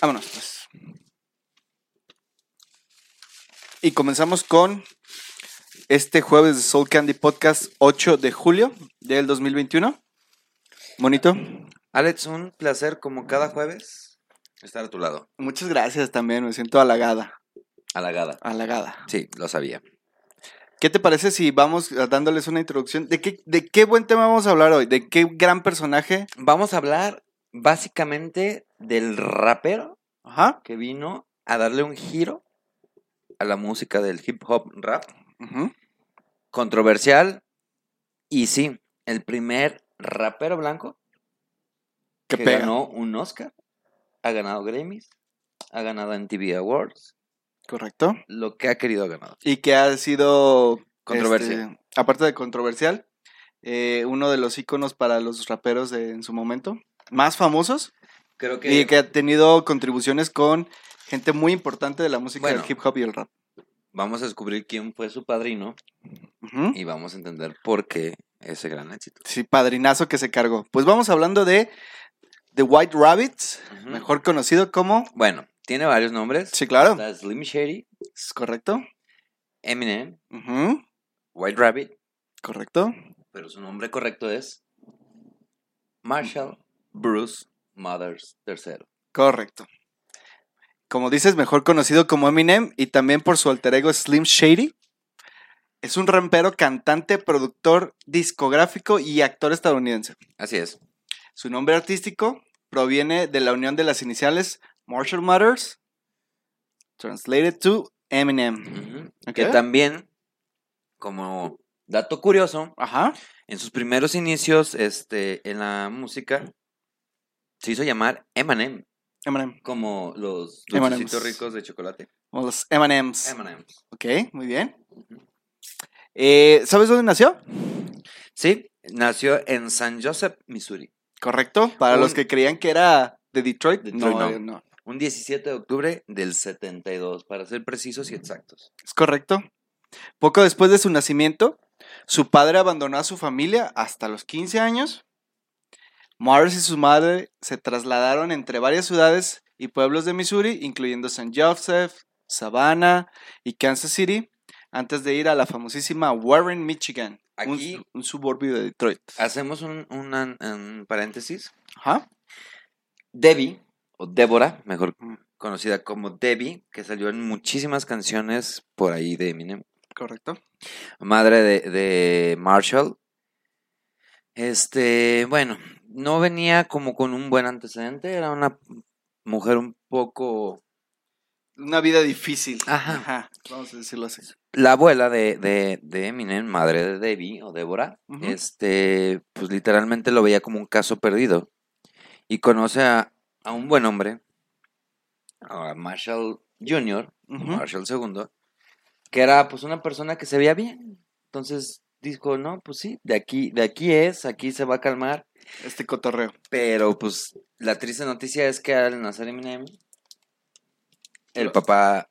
Vámonos, pues. Y comenzamos con este jueves de Soul Candy Podcast 8 de julio del 2021. Bonito. Alex, un placer como cada jueves estar a tu lado. Muchas gracias también, me siento halagada. Halagada. Halagada. Sí, lo sabía. ¿Qué te parece si vamos dándoles una introducción? ¿De qué, ¿De qué buen tema vamos a hablar hoy? ¿De qué gran personaje? Vamos a hablar básicamente del rapero Ajá. que vino a darle un giro a la música del hip hop rap. Controversial. Y sí, el primer rapero blanco Que pega. ganó un Oscar. Ha ganado Grammys. Ha ganado MTV Awards. Correcto. Lo que ha querido ha ganado. Y que ha sido... Controversia. este, aparte de controversial, eh, uno de los íconos para los raperos de- en su momento. Más famosos. Creo que, Y que ha tenido contribuciones con gente muy importante de la música Bueno. del hip hop y el rap. vamos a descubrir quién fue su padrino y vamos a entender por qué ese gran éxito. Sí, padrinazo que se cargó. Pues vamos hablando de The White Rabbits, mejor conocido como... Bueno, tiene varios nombres. Sí, claro. Está Slim Shady, ¿Es correcto? Eminem, White Rabbit, Correcto. pero su nombre correcto es Marshall Bruce Mothers III. Correcto. Como dices, mejor conocido como Eminem y también por su alter ego Slim Shady. Es un rampero, cantante, productor, discográfico y actor estadounidense. Así es. Su nombre artístico proviene de la unión de las iniciales Marshall Matters, translated to Eminem. Que también, como dato curioso, Ajá. en sus primeros inicios este, en la música, se hizo llamar Eminem, Eminem. como los dulcecitos ricos de chocolate. O los M&M's. M&M's. Ok, muy bien. Eh, ¿Sabes dónde nació? Sí, nació en San Joseph, Missouri, Correcto. Para Un- los que creían que era de Detroit. Detroit, no, no. no. un 17 de octubre del 72, para ser precisos y exactos. Es correcto. Poco después de su nacimiento, su padre abandonó a su familia hasta los 15 años. Mars y su madre se trasladaron entre varias ciudades y pueblos de Missouri, incluyendo St. Joseph, Savannah y Kansas City, antes de ir a la famosísima Warren, Michigan, un- Aquí- un, suburbio de Detroit. Hacemos un, un paréntesis. Ajá. Debbie, o Débora, mejor Mm. conocida como Debbie, que salió en muchísimas canciones por ahí de Eminem, Correcto. madre de, de Marshall. Este, bueno, no venía como con un buen antecedente, era una mujer un poco... Una vida difícil. Ajá. Vamos a decirlo así. La abuela de, de, de Eminem, madre de Debbie o Débora, este, pues literalmente lo veía como un caso perdido. Y conoce a, a un buen hombre, a Marshall Jr.. Marshall II, que era pues una persona que se veía bien. Entonces dijo, no, pues sí, de aquí, de aquí es, aquí se va a calmar. Este cotorreo. Pero pues la triste noticia es que al nacer Eminem, el Lo- papá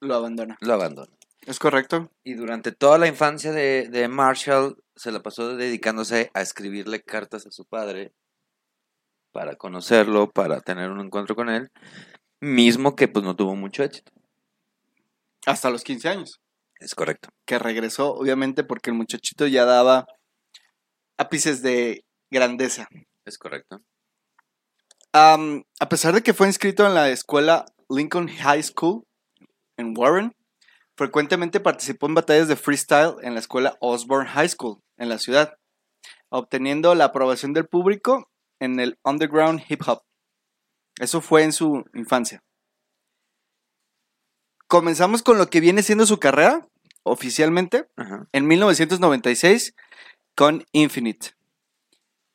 Lo abandona. lo abandona. ¿Es correcto? Y durante toda la infancia de, de Marshall se la pasó dedicándose a escribirle cartas a su padre para conocerlo, para tener un encuentro con él, mismo que pues no tuvo mucho éxito. Hasta los 15 años. Es correcto. que regresó, obviamente, porque el muchachito ya daba ápices de grandeza. Es correcto. A pesar de que fue inscrito en la escuela Lincoln High School en Warren, frecuentemente participó en batallas de freestyle en la escuela Osborne High School en la ciudad, obteniendo la aprobación del público en el underground hip hop. Eso fue en su infancia. Comenzamos con lo que viene siendo su carrera oficialmente Ajá. en 1996 con Infinite.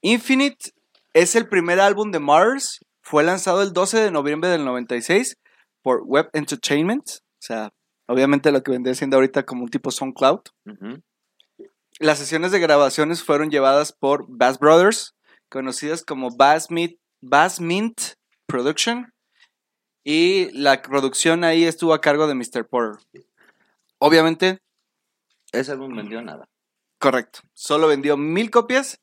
Infinite es el primer álbum de Mars, fue lanzado el 12 de noviembre del 96 por Web Entertainment, o sea, obviamente lo que vendría siendo ahorita como un tipo SoundCloud. Las sesiones de grabaciones fueron llevadas por Bass Brothers, conocidas como Bass Mint, Bass Mint Production, y la producción ahí estuvo a cargo de Mr. Porter. Obviamente, Ese álbum vendió nada. Correcto. Solo vendió mil copias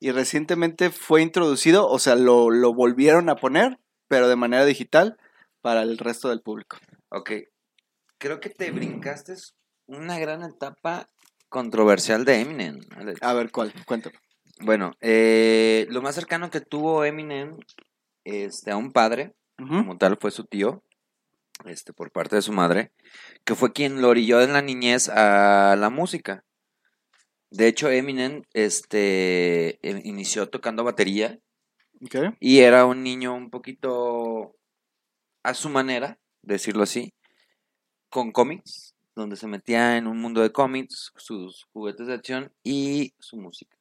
y recientemente fue introducido, o sea, lo, lo volvieron a poner, pero de manera digital, para el resto del público. Ok. Creo que te brincaste una gran etapa controversial de Eminem. Alex. A ver, ¿cuál? Cuéntame. Bueno, eh, lo más cercano que tuvo Eminem este, a un padre, como tal, fue su tío, este, por parte de su madre, que fue quien lo orilló en la niñez a la música. De hecho, Eminem este, eh, inició tocando batería y era un niño un poquito a su manera, decirlo así, con cómics, donde se metía en un mundo de cómics, sus juguetes de acción y su música.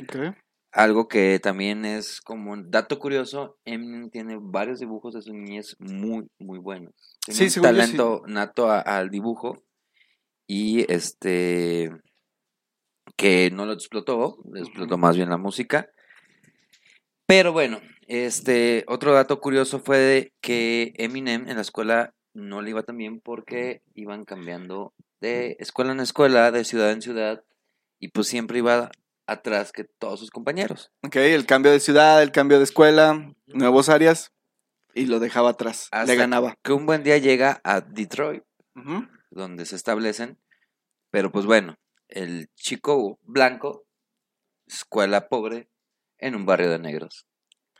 Ok. Algo que también es como un dato curioso, Eminem tiene varios dibujos de su niñez muy, muy buenos. Tiene Sí, un sí. talento nato a- al dibujo y este que no lo explotó, explotó más bien la música. Pero bueno, este otro dato curioso fue de que Eminem en la escuela no le iba tan bien porque iban cambiando de escuela en escuela, de ciudad en ciudad, y pues siempre iba atrás que todos sus compañeros. Ok, el cambio de ciudad, el cambio de escuela, nuevos áreas, y lo dejaba atrás. Hasta Le ganaba. Que un buen día llega a Detroit, donde se establecen, pero pues bueno, el chico blanco, escuela pobre, en un barrio de negros.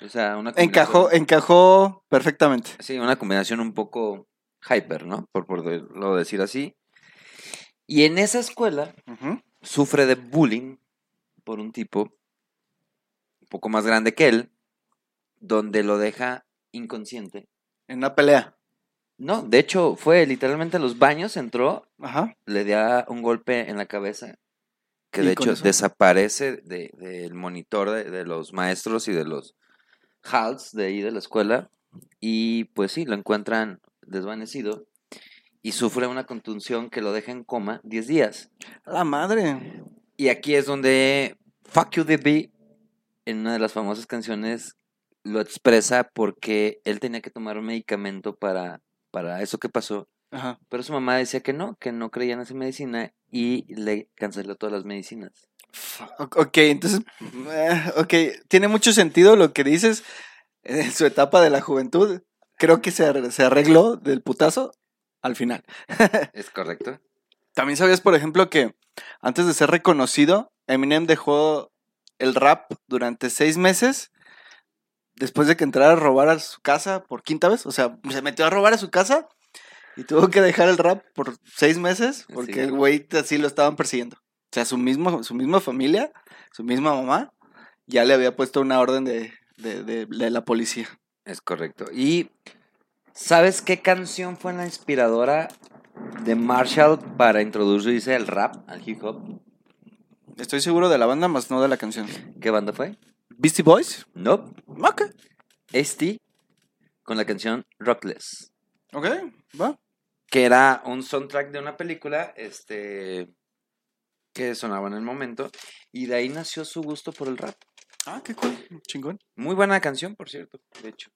O sea, una Encajó, encajó perfectamente. Sí, una combinación un poco hyper, ¿no? Por, por de- lo decir así. Y en esa escuela sufre de bullying por un tipo un poco más grande que él, donde lo deja inconsciente. En una pelea. No, de hecho fue literalmente a los baños, entró, Ajá. le da un golpe en la cabeza, que ¿Y de hecho eso? desaparece de- del monitor de, de los maestros y de los halls de ahí de la escuela. Y pues sí, lo encuentran desvanecido y sufre una contunción que lo deja en coma 10 días. La madre. Y aquí es donde Fuck You DB, en una de las famosas canciones, lo expresa porque él tenía que tomar un medicamento para, para eso que pasó. Ajá. Pero su mamá decía que no, que no creía en esa medicina y le canceló todas las medicinas. Ok, entonces, eh, ok, tiene mucho sentido lo que dices en su etapa de la juventud. Creo que se, se arregló del putazo al final. ¿Es correcto? También sabías, por ejemplo, que antes de ser reconocido, Eminem dejó el rap durante seis meses después de que entrara a robar a su casa por quinta vez. O sea, se metió a robar a su casa y tuvo que dejar el rap por seis meses porque Sí. el güey así lo estaban persiguiendo. O sea, su, mismo, su misma familia, su misma mamá, ya le había puesto una orden de, de, de- de la policía. Es correcto. ¿Y sabes qué canción fue la inspiradora de Marshall para introducirse al rap, al hip hop? Estoy seguro de la banda, más no de la canción. ¿Qué banda fue? ¿Beastie Boys? No. Ok. ST con la canción Rockless. Ok, va. que era un soundtrack de una película, este, que sonaba en el momento, y de ahí nació su gusto por el rap. Ah, qué cool. Chingón. Muy buena canción, por cierto, de hecho.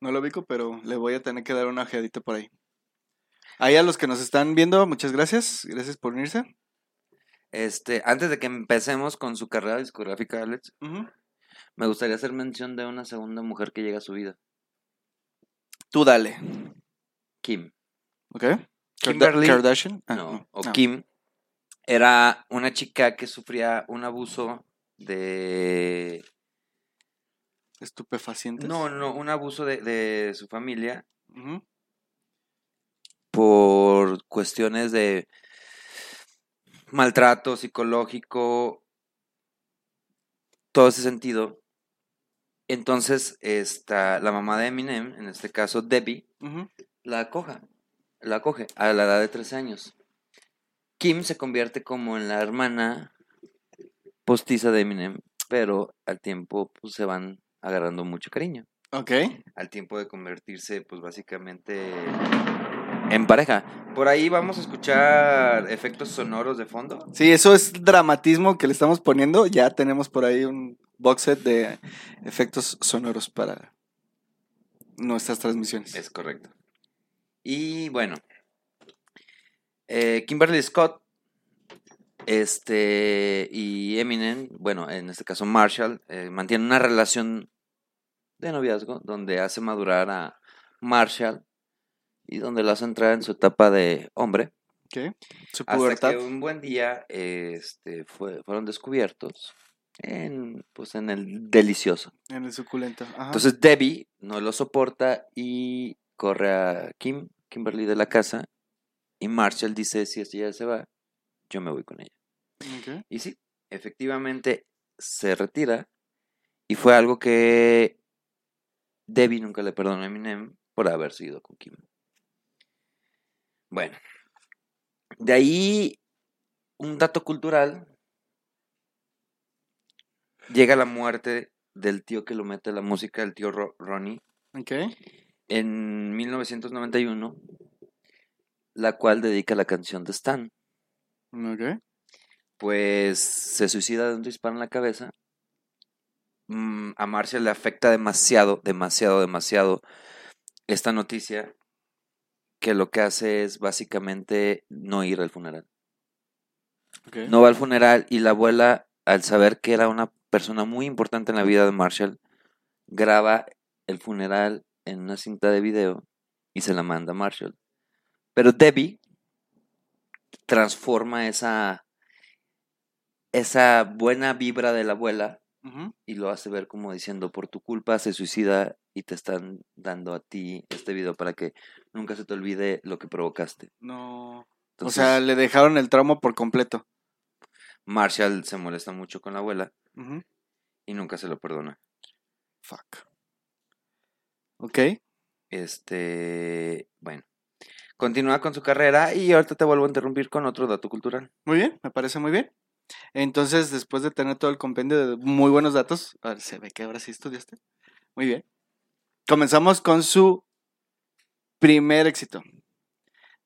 No lo ubico, pero le voy a tener que dar una ojeadita por ahí. Ahí a los que nos están viendo, muchas gracias. Gracias por unirse. Este, antes de que empecemos con su carrera discográfica, Alex. Me gustaría hacer mención de una segunda mujer que llega a su vida, Tú dale. Kim. ¿Ok? Kimberly. Kardashian. Ah, no, o no. Kim era una chica que sufría un abuso de Estupefacientes. no, no, un abuso de, de su familia por cuestiones de maltrato psicológico, todo ese sentido. Entonces, esta, la mamá de Eminem, en este caso Debbie, la acoja, la acoge a la edad de 13 años. Kim se convierte como en la hermana postiza de Eminem, pero al tiempo pues, se van agarrando mucho cariño. Ok. Al tiempo de convertirse, pues básicamente en pareja. Por ahí vamos a escuchar efectos sonoros de fondo. Sí, eso es dramatismo que le estamos poniendo. Ya tenemos por ahí un box set de efectos sonoros para nuestras transmisiones. Es correcto. Y bueno, eh, Kimberly Scott este, y Eminem, bueno, en este caso Marshall, eh, mantienen una relación de noviazgo donde hace madurar a Marshall y donde lo hace entrar en su etapa de hombre. ¿Qué? Su Hasta pubertad. que un buen día este, fue, fueron descubiertos en, pues, en el delicioso. En el suculento. Ajá. Entonces Debbie no lo soporta y corre a Kim, Kimberly de la casa. Y Marshall dice, si ella se va, yo me voy con ella. Y sí, efectivamente se retira. Y fue algo que Debbie nunca le perdonó a Eminem por haberse ido con Kim. Bueno, de ahí un dato cultural. Llega la muerte del tío que lo mete a la música, el tío Ro- Ronnie, Ok. en 1991, la cual dedica la canción de Stan. Ok. Pues se suicida de un disparo en la cabeza. Mm, a Marcia le afecta demasiado, demasiado, demasiado esta noticia que lo que hace es básicamente no ir al funeral. No va al funeral y la abuela, al saber que era una persona muy importante en la vida de Marshall, graba el funeral en una cinta de video y se la manda a Marshall. Pero Debbie transforma esa, esa buena vibra de la abuela y lo hace ver como diciendo, por tu culpa se suicida y te están dando a ti este video para que nunca se te olvide lo que provocaste. No. o sea, le dejaron el trauma por completo. Marshall se molesta mucho con la abuela y nunca se lo perdona. Fuck. Ok. Este, bueno, continúa con su carrera y ahorita te vuelvo a interrumpir con otro dato cultural. Muy bien, me parece muy bien. Entonces, después de tener todo el compendio de muy buenos datos, a ver, se ve que ahora sí estudiaste. Muy bien. Comenzamos con su primer éxito.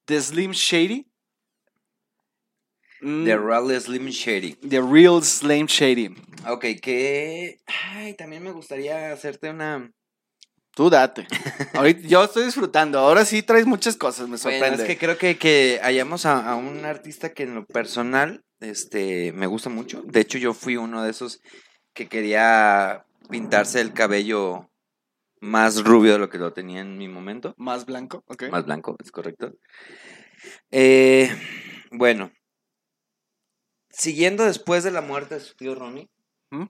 The Slim Shady. Mm, The Real Slim Shady. The Real Slim Shady. Ok, que, ay, también me gustaría hacerte una... Tú date. Ahorita yo estoy disfrutando. Ahora sí traes muchas cosas, me Bueno, sorprende. es que creo que, que hallamos a, a un artista que en lo personal, este, me gusta mucho. De hecho, yo fui uno de esos que quería pintarse el cabello más rubio de lo que lo tenía en mi momento. Más blanco, ok. Más blanco, es correcto. Eh, bueno, siguiendo después de la muerte de su tío Ronnie, ¿Mm?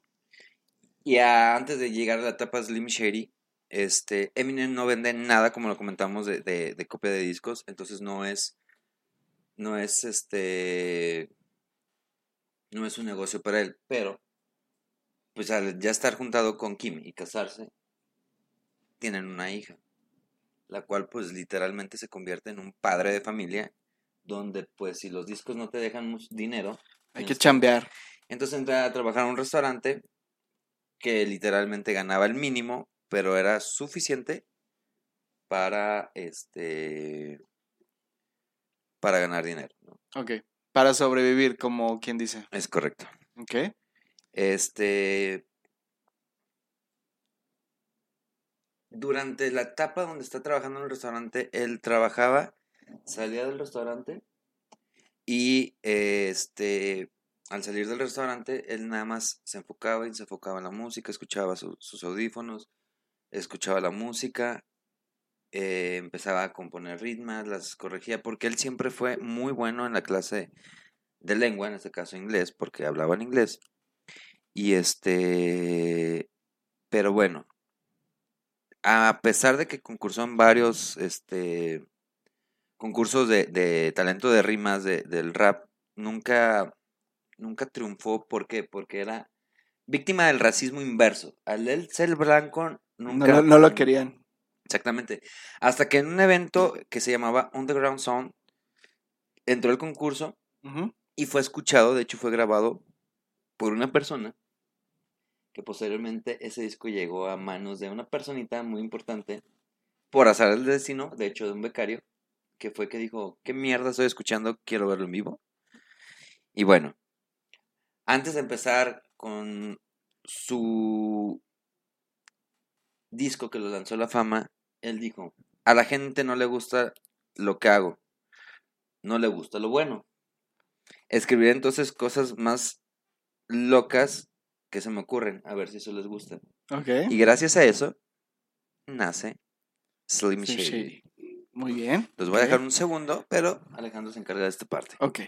y a- antes de llegar a la etapa Slim Shady, este, Eminem no vende nada, como lo comentamos, de, de- de copia de discos, entonces no es, no es este, no es un negocio para él, pero, pues al ya estar juntado con Kim y casarse, tienen una hija la cual pues literalmente se convierte en un padre de familia, donde pues si los discos no te dejan mucho dinero, Hay que tienes chambear. entonces entra a trabajar en un restaurante que literalmente ganaba el mínimo, pero era suficiente para este para ganar dinero, ¿no? Ok. Para sobrevivir, como quien dice. Es correcto. Ok. Este durante la etapa donde está trabajando en el restaurante, él trabajaba, salía del restaurante y este al salir del restaurante, él nada más se enfocaba y se enfocaba en la música, escuchaba su- sus audífonos, escuchaba la música, eh, empezaba a componer ritmas, las corregía, porque él siempre fue muy bueno en la clase de lengua, en este caso inglés, porque hablaba en inglés. Y este, pero bueno, a pesar de que concursó en varios este, concursos de, de talento de rimas de- del rap, nunca, nunca triunfó. ¿Por qué? Porque era víctima del racismo inverso. Al él ser blanco, nunca... no lo querían. Exactamente. Hasta que en un evento que se llamaba Underground Sound, entró el concurso y fue escuchado, de hecho fue grabado por una persona que posteriormente ese disco llegó a manos de una personita muy importante por azar del destino, de hecho de un becario, que fue que dijo, ¿qué mierda estoy escuchando? Quiero verlo en vivo. Y bueno, antes de empezar con su disco que lo lanzó a la fama, él dijo, a la gente no le gusta lo que hago, no le gusta lo bueno. Escribiré entonces cosas más locas que se me ocurren, a ver si eso les gusta. Y gracias a eso nace Slim Slim Shady. Shady. Muy bien. Los voy a dejar un segundo, pero Alejandro se encarga de esta parte. Ok.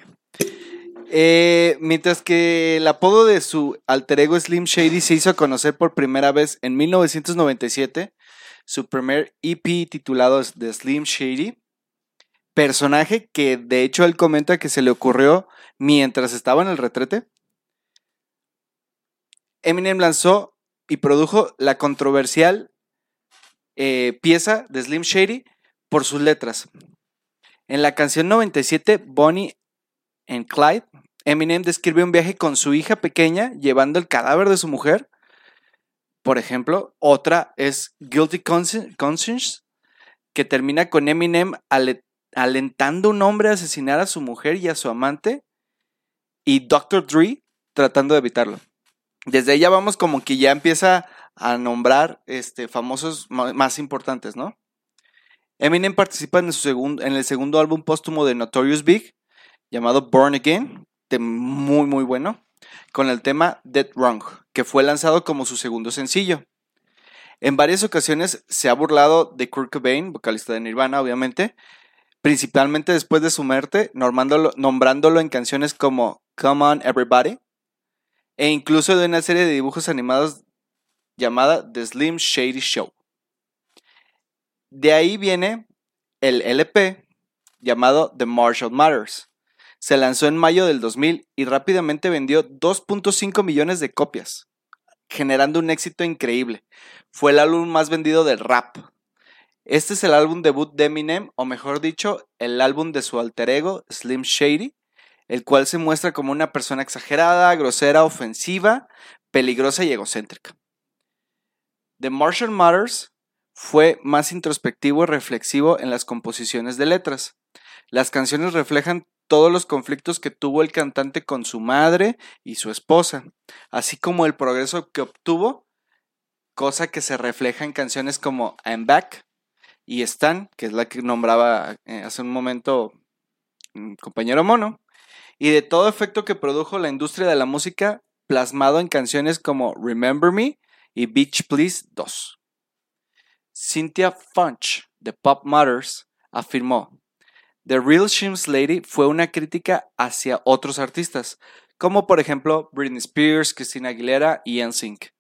Eh, mientras que el apodo de su alter ego Slim Shady se hizo conocer por primera vez en 1997, su primer EP titulado es The Slim Shady, personaje que de hecho él comenta que se le ocurrió mientras estaba en el retrete. Eminem lanzó y produjo la controversial eh, pieza de Slim Shady por sus letras. En la canción 97, Bonnie and Clyde, Eminem describe un viaje con su hija pequeña llevando el cadáver de su mujer. Por ejemplo, otra es Guilty Consci- Conscience, que termina con Eminem ale- alentando a un hombre a asesinar a su mujer y a su amante, y Dr. Dre tratando de evitarlo. Desde ahí ya vamos como que ya empieza a nombrar este, famosos más importantes, ¿no? Eminem participa en, su segun- en el segundo álbum póstumo de Notorious Big, llamado Born Again, de muy muy bueno, con el tema Dead Wrong, que fue lanzado como su segundo sencillo. En varias ocasiones se ha burlado de Kurt Cobain, vocalista de Nirvana, obviamente, principalmente después de su muerte, normándolo- nombrándolo en canciones como Come On Everybody, e incluso de una serie de dibujos animados llamada The Slim Shady Show. De ahí viene el LP llamado The Marshall Matters. Se lanzó en mayo del 2000 y rápidamente vendió 2.5 millones de copias, generando un éxito increíble. Fue el álbum más vendido del rap. Este es el álbum debut de Eminem, o mejor dicho, el álbum de su alter ego, Slim Shady, el cual se muestra como una persona exagerada, grosera, ofensiva, peligrosa y egocéntrica. The Marshall Matters fue más introspectivo y reflexivo en las composiciones de letras. Las canciones reflejan todos los conflictos que tuvo el cantante con su madre y su esposa, así como el progreso que obtuvo, cosa que se refleja en canciones como I'm Back y Stan, que es la que nombraba eh, hace un momento compañero Mono, y de todo efecto que produjo la industria de la música plasmado en canciones como Remember Me y Beach Please 2. Cynthia Funch de Pop Matters afirmó, The Real Shims Lady fue una crítica hacia otros artistas, como por ejemplo Britney Spears, Christina Aguilera y NSYNC.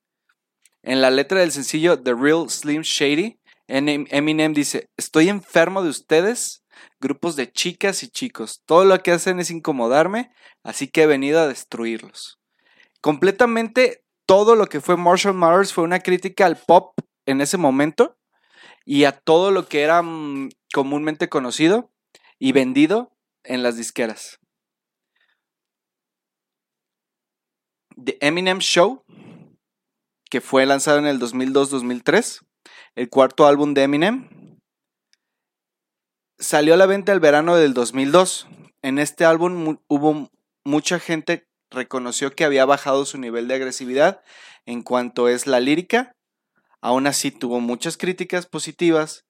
En la letra del sencillo The Real Slim Shady, Eminem dice, estoy enfermo de ustedes, grupos de chicas y chicos, todo lo que hacen es incomodarme, así que he venido a destruirlos. Completamente todo lo que fue Marshall Mathers fue una crítica al pop en ese momento y a todo lo que era mm, comúnmente conocido y vendido en las disqueras. The Eminem Show, que fue lanzado en el 2002-2003, el cuarto álbum de Eminem, salió a la venta el verano del 2002. En este álbum hubo mucha gente reconoció que había bajado su nivel de agresividad en cuanto es la lírica. Aún así tuvo muchas críticas positivas,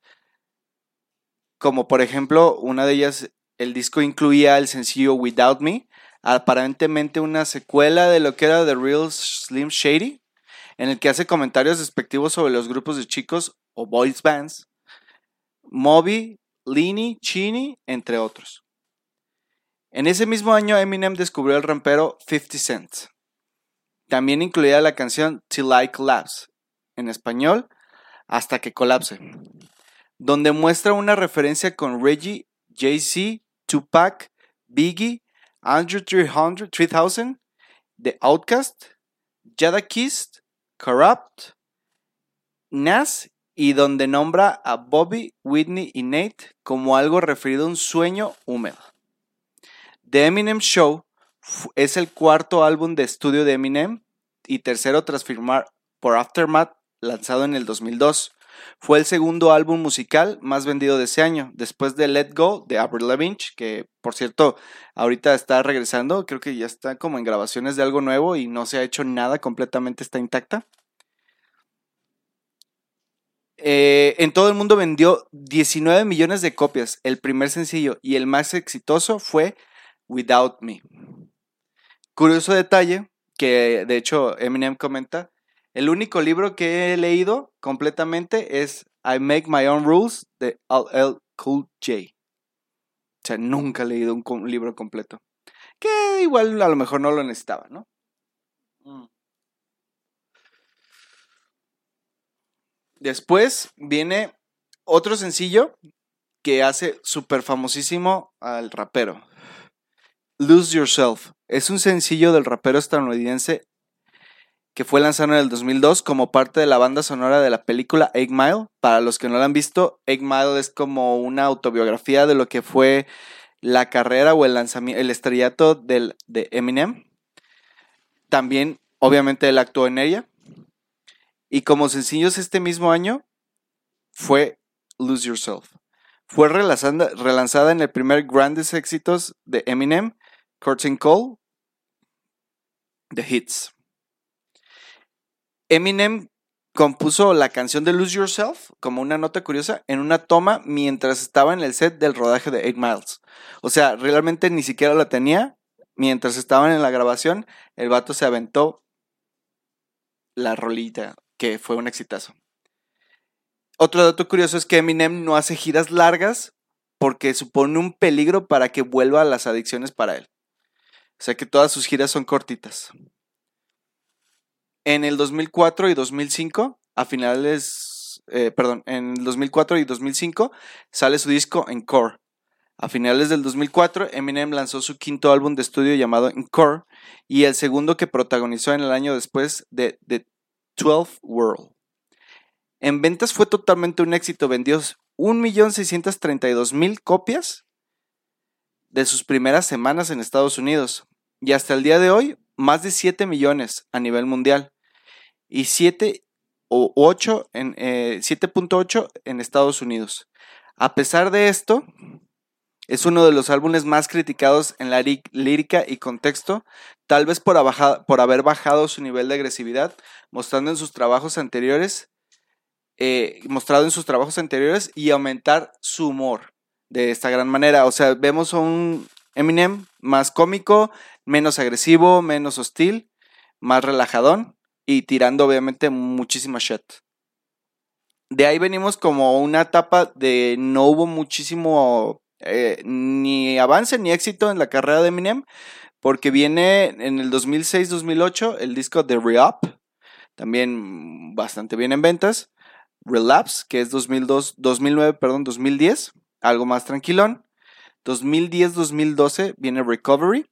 como por ejemplo, una de ellas, el disco incluía el sencillo Without Me, aparentemente una secuela de lo que era The Real Slim Shady, en el que hace comentarios despectivos sobre los grupos de chicos o boys bands, Moby, Lini, Chini, entre otros. En ese mismo año Eminem descubrió el rampero 50 Cent. También incluía la canción Till I Collapse, en español, hasta que colapse, donde muestra una referencia con Reggie, Jay-Z, Tupac, Biggie, Andrew 300, 3000, The Outcast, Jadakiss, Corrupt, Nas y donde nombra a Bobby, Whitney y Nate como algo referido a un sueño húmedo. The Eminem Show es el cuarto álbum de estudio de Eminem y tercero tras firmar por Aftermath lanzado en el 2002. Fue el segundo álbum musical más vendido de ese año, después de Let Go de Avril Lavigne, que por cierto ahorita está regresando, creo que ya está como en grabaciones de algo nuevo y no se ha hecho nada, completamente está intacta. Eh, en todo el mundo vendió 19 millones de copias, el primer sencillo, y el más exitoso fue Without Me. Curioso detalle, que de hecho Eminem comenta, el único libro que he leído completamente es I Make My Own Rules de LL Cool J. O sea, nunca he leído un, libro completo. Que igual a lo mejor no lo necesitaba, ¿no? Mm. Después viene otro sencillo que hace súper famosísimo al rapero. Lose Yourself. Es un sencillo del rapero estadounidense que fue lanzado en el 2002 como parte de la banda sonora de la película Eight Mile. Para los que no la han visto, Eight Mile es como una autobiografía de lo que fue la carrera o el lanzamiento, el estrellato del, de Eminem. También, obviamente, él actuó en ella. Y como sencillos este mismo año fue Lose Yourself. Fue relanzada, relanzada en el primer grandes éxitos de Eminem, Curtain Call, The Hits. Eminem compuso la canción de Lose Yourself, como una nota curiosa, en una toma mientras estaba en el set del rodaje de 8 Miles. O sea, realmente ni siquiera la tenía. Mientras estaban en la grabación, el vato se aventó la rolita, que fue un exitazo. Otro dato curioso es que Eminem no hace giras largas porque supone un peligro para que vuelva a las adicciones para él. O sea que todas sus giras son cortitas. En el 2004 y 2005, a finales, eh, perdón, en el 2004 y 2005 sale su disco Encore. A finales del 2004, Eminem lanzó su quinto álbum de estudio llamado Encore y el segundo que protagonizó en el año después de The 12 World. En ventas fue totalmente un éxito, vendió 1.632.000 copias de sus primeras semanas en Estados Unidos y hasta el día de hoy más de 7 millones a nivel mundial y 7 o 8 en eh, 7.8 en Estados Unidos. A pesar de esto, es uno de los álbumes más criticados en la lírica y contexto, tal vez por, por haber bajado su nivel de agresividad, mostrando en sus trabajos anteriores, eh, mostrado en sus trabajos anteriores y aumentar su humor de esta gran manera. O sea, vemos a un Eminem más cómico, menos agresivo, menos hostil, más relajadón y tirando obviamente muchísima shit. De ahí venimos como una etapa de no hubo muchísimo eh, ni avance ni éxito en la carrera de Eminem, porque viene en el 2006-2008 el disco de Re-Up, también bastante bien en ventas. Relapse, que es 2002, 2009, perdón, 2010, algo más tranquilón. 2010-2012 viene Recovery,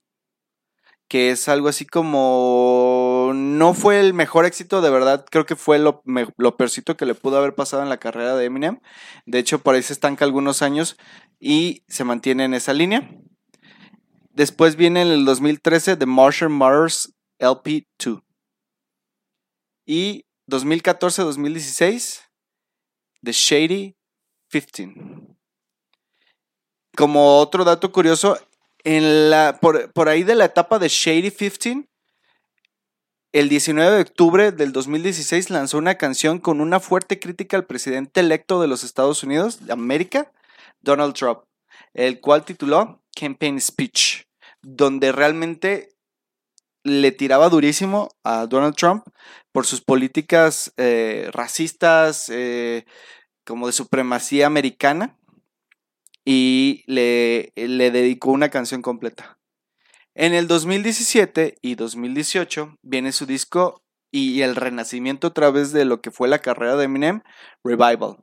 que es algo así como no fue el mejor éxito, de verdad creo que fue lo, me- que le pudo haber pasado en la carrera de Eminem. De hecho, por ahí se estanca algunos años y se mantiene en esa línea. Después viene en el 2013 The Martian Matters LP2. Y 2014-2016 The Shady 15. Como otro dato curioso, en la, por, por ahí de la etapa de Shady 15, el 19 de octubre del 2016 lanzó una canción con una fuerte crítica al presidente electo de los Estados Unidos de América, Donald Trump, el cual tituló Campaign Speech, donde realmente le tiraba durísimo a Donald Trump por sus políticas eh, racistas, eh, como de supremacía americana, y le, le dedicó una canción completa. En el 2017 y 2018 viene su disco y el renacimiento a través de lo que fue la carrera de Eminem, Revival.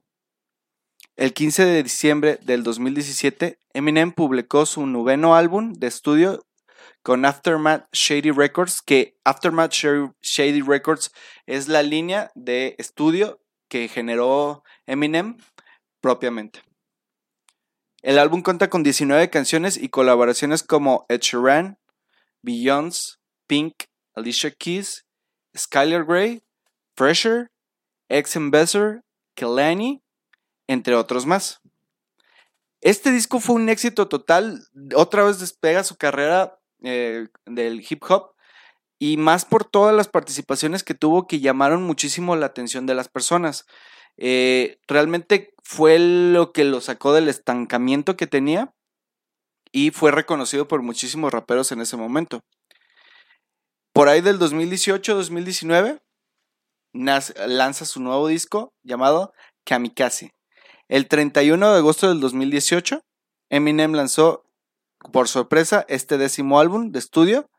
El 15 de diciembre del 2017, Eminem publicó su noveno álbum de estudio con Aftermath Shady Records, que Aftermath Shady- Records es la línea de estudio que generó Eminem propiamente. El álbum cuenta con 19 canciones y colaboraciones como Ed Sheeran, Beyoncé, Pink, Alicia Keys, Skylar Grey, Fresher, Ex Ambassador, Kelani, entre otros más. Este disco fue un éxito total, otra vez despega su carrera eh, del hip hop y más por todas las participaciones que tuvo que llamaron muchísimo la atención de las personas. Eh, realmente fue lo que lo sacó del estancamiento que tenía y fue reconocido por muchísimos raperos en ese momento. Por ahí del 2018-2019 lanza su nuevo disco llamado Kamikaze. El 31 de agosto del 2018, Eminem lanzó por sorpresa este décimo álbum de estudio.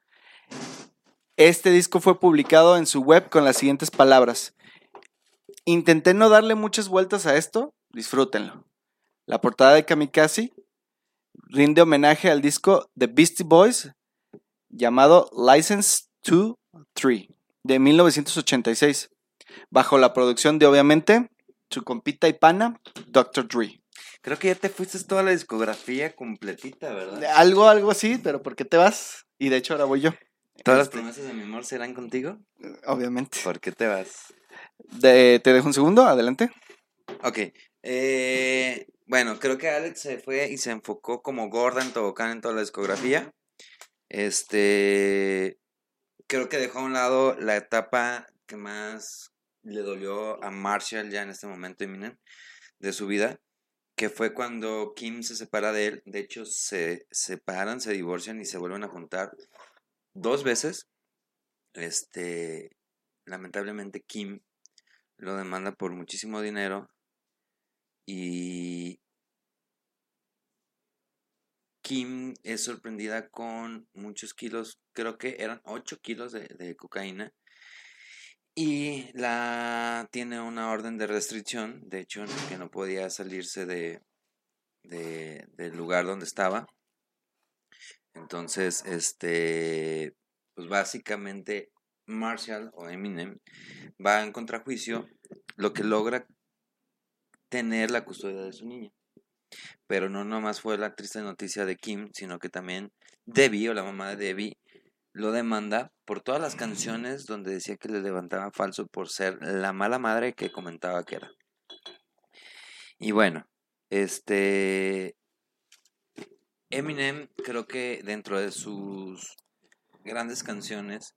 Este disco fue publicado en su web con las siguientes palabras. Intenté no darle muchas vueltas a esto, disfrútenlo. La portada de Kamikaze rinde homenaje al disco The Beastie Boys llamado License 2 3 de 1986, bajo la producción de obviamente su compita y pana Dr. Dre. Creo que ya te fuiste toda la discografía completita, ¿verdad? Algo, algo así, pero ¿por qué te vas? Y de hecho ahora voy yo. ¿Todas las Este, promesas de mi amor serán contigo? Obviamente. ¿Por qué te vas? De- te dejo un segundo, adelante. Ok. eh, bueno, creo que Alex se fue y se enfocó como gorda en tobogán en toda la discografía. Este. Creo que dejó a un lado la etapa que más le dolió a Marshall ya en este momento Eminem de su vida, que fue cuando Kim se separa de él. De hecho, se separan, se divorcian y se vuelven a juntar dos veces. Este, lamentablemente Kim lo demanda por muchísimo dinero y Kim es sorprendida con muchos kilos, creo que eran 8 kilos de, cocaína y la tiene una orden de restricción, de hecho, que no podía salirse de- del lugar donde estaba. Entonces, este, pues básicamente Marshall o Eminem va en contrajuicio, lo que logra tener la custodia de su niña. Pero no nomás fue la triste noticia de Kim, sino que también Debbie o la mamá de Debbie lo demanda por todas las canciones donde decía que le levantaba falso por ser la mala madre que comentaba que era. Y bueno, este Eminem creo que dentro de sus grandes canciones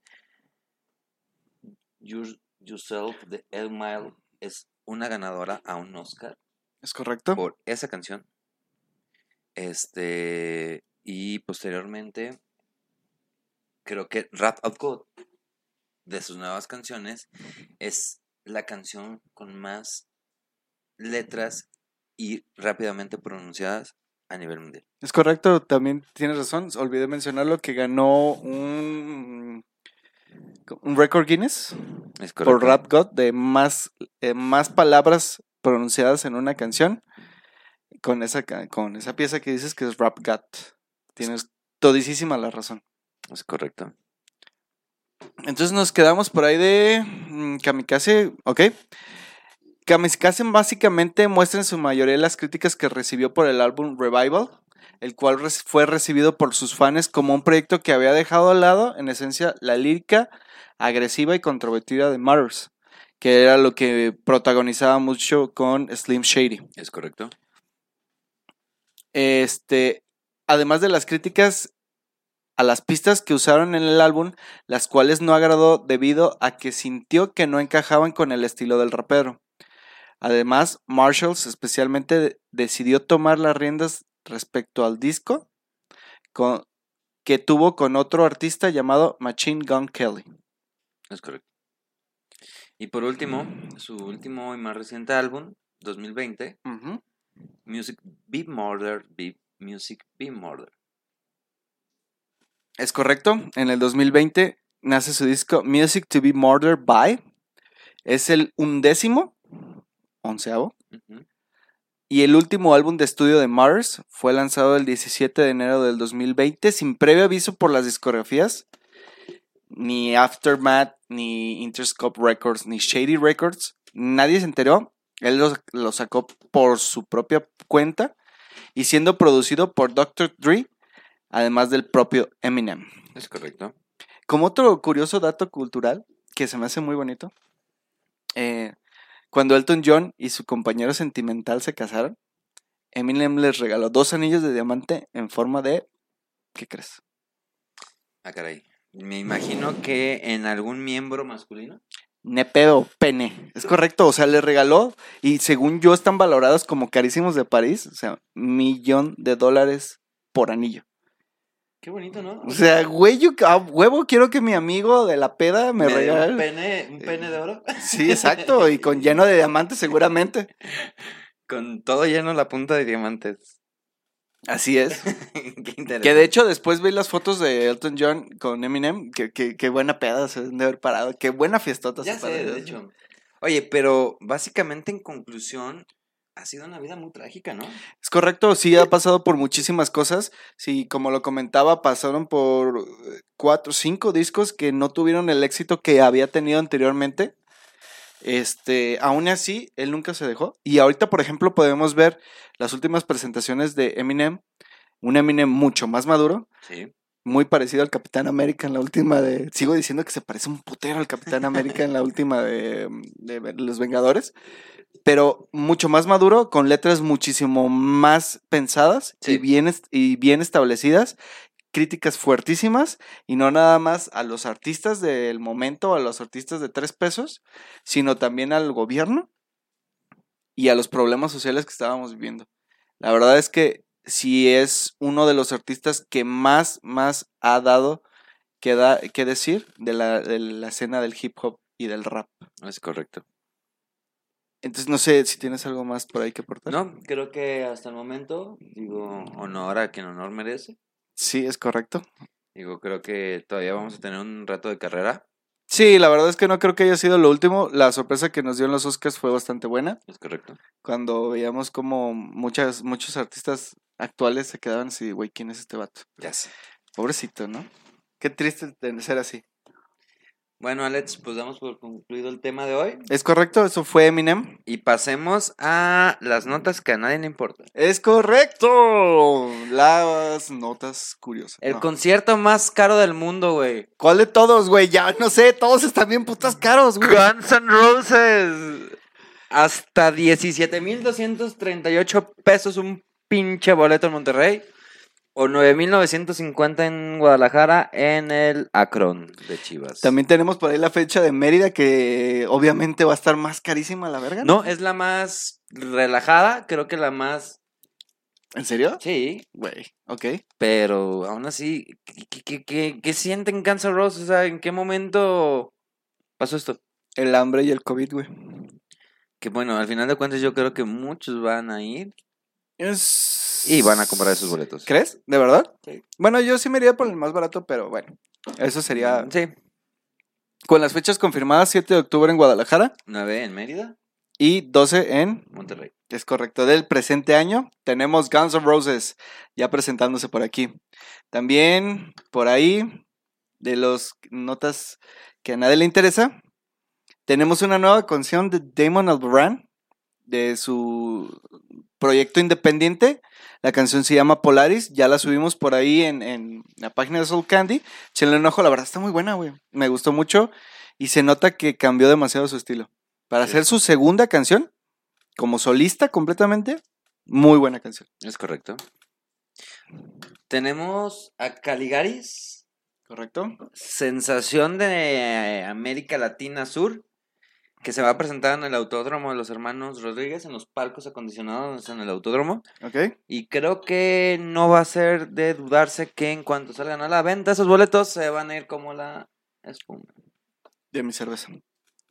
Your- Yourself de El Mile es una ganadora a un Oscar ¿Es correcto? por esa canción. Este, y posteriormente, creo que Rap of God, de sus nuevas canciones, es la canción con más letras y rápidamente pronunciadas a nivel mundial. Es correcto, también tienes razón. Olvidé mencionarlo que ganó un, un récord Guinness Es por. Rap God de más, eh, más palabras pronunciadas en una canción con esa, con esa pieza que dices que es Rap God. Tienes todísima la razón. Es correcto. Entonces nos quedamos por ahí de mm, Kamikaze, ¿ok? Kamikaze básicamente muestra en su mayoría las críticas que recibió por el álbum Revival, el cual fue recibido por sus fans como un proyecto que había dejado al lado, en esencia, la lírica agresiva y controvertida de Matters, que era lo que protagonizaba mucho con Slim Shady. Es correcto. Este, además de las críticas a las pistas que usaron en el álbum, las cuales no agradó debido a que sintió que no encajaban con el estilo del rapero. Además, Marshalls especialmente de- decidió tomar las riendas respecto al disco con- que tuvo con otro artista llamado Machine Gun Kelly. Es correcto. Y por último, su último y más reciente álbum, 2020, Ujú. Music Be Murder, Be Music Be Murder. Es correcto, en el 2020 nace su disco Music to be Murdered by. Es el undécimo, onceavo. Y el último álbum de estudio de Mars fue lanzado el 17 de enero del 2020 sin previo aviso por las discografías, ni Aftermath, ni Interscope Records, ni Shady Records. Nadie se enteró. Él lo, lo sacó por su propia cuenta y siendo producido por Dr. Dre, además del propio Eminem. Es correcto. Como otro curioso dato cultural que se me hace muy bonito, eh, cuando Elton John y su compañero sentimental se casaron, Eminem les regaló dos anillos de diamante en forma de... ¿Qué crees? Ah, caray. Me imagino que en algún miembro masculino. Nepedo, pene. Es correcto, o sea, le regaló y según yo están valorados como carísimos de París, o sea, millón de dólares por anillo. Qué bonito, ¿no? O sea, güey, yo a huevo quiero que mi amigo de la peda me, regale. un pene, un pene de oro. Sí, exacto, y con lleno de diamantes seguramente. Con todo lleno la punta de diamantes. Así es. Qué interesante. Que de hecho después vi las fotos de Elton John con Eminem, que, que, que buena peda se deben de haber parado, qué buena fiestota Ya se sé, de hecho. Oye, pero básicamente en conclusión, ha sido una vida muy trágica, ¿no? Es correcto, sí ha pasado por muchísimas cosas. Sí, como lo comentaba, pasaron por eh, cuatro, cinco discos que no tuvieron el éxito que había tenido anteriormente. Este, aún así, él nunca se dejó. Y ahorita, por ejemplo, podemos ver las últimas presentaciones de Eminem. Un Eminem mucho más maduro, Sí. muy parecido al Capitán América en la última de. Sigo diciendo que se parece un putero al Capitán América en la última de, de Los Vengadores. Pero mucho más maduro, con letras muchísimo más pensadas y, bien, y bien establecidas, críticas fuertísimas, y no nada más a los artistas del momento, a los artistas de tres pesos, sino también al gobierno y a los problemas sociales que estábamos viviendo. La verdad es que sí es uno de los artistas que más, más ha dado que, da, que decir de la, de la escena del hip hop y del rap. Es correcto. Entonces no sé si tienes algo más por ahí que aportar. No, creo que hasta el momento, digo, honor a quien honor merece. Sí, es correcto. Digo, creo que todavía vamos a tener un rato de carrera. Sí, la verdad es que no creo que haya sido lo último. La sorpresa que nos dio en los Oscars fue bastante buena. Es correcto. Cuando veíamos como muchas, muchos artistas actuales se quedaban así, güey, ¿quién es este vato? Ya sé. Pobrecito, ¿no? Qué triste ser así. Bueno, Alex, pues damos por concluido el tema de hoy. Es correcto, eso fue Eminem. Y pasemos a las notas que a nadie le importan. Es correcto. Las notas curiosas. El No. concierto más caro del mundo, güey. ¿Cuál de todos, güey? Ya no sé, todos están bien putas caros, güey. Guns N' Roses. Hasta 17.238 pesos un pinche boleto en Monterrey. O 9.950 en Guadalajara en el Akron de Chivas. También tenemos por ahí la fecha de Mérida que obviamente va a estar más carísima la verga. No, es la más relajada, creo que la más... ¿En serio? Sí, Güey, ok. pero aún así, ¿qué, qué- qué- qué- qué sienten N' Roses? O sea, ¿en qué momento pasó esto? El hambre y el COVID, güey. Que bueno, al final de cuentas yo creo que muchos van a ir Es... y van a comprar esos boletos. ¿Crees? ¿De verdad? Sí. Bueno, yo sí me iría por el más barato, pero bueno. Eso sería... Sí. Con las fechas confirmadas, 7 de octubre en Guadalajara 9 en Mérida, y 12 en Monterrey. Es correcto. Del presente año tenemos Guns N' Roses ya presentándose por aquí. También por ahí, de los notas que a nadie le interesa, tenemos una nueva canción de Damon Albarn de su proyecto independiente. La canción se llama Polaris. Ya la subimos por ahí en, en la página de Soul Candy. Chenle un ojo, la verdad está muy buena, güey. Me gustó mucho y se nota que cambió demasiado su estilo. Para Sí. hacer su segunda canción, como solista completamente, muy buena canción. Es correcto. Tenemos a Caligaris, ¿Correcto? sensación de América Latina Sur, que se va a presentar en el Autódromo de los Hermanos Rodríguez, en los palcos acondicionados en el Autódromo. Ok. Y creo que no va a ser de dudarse que en cuanto salgan a la venta esos boletos se van a ir como la espuma. De mi cerveza.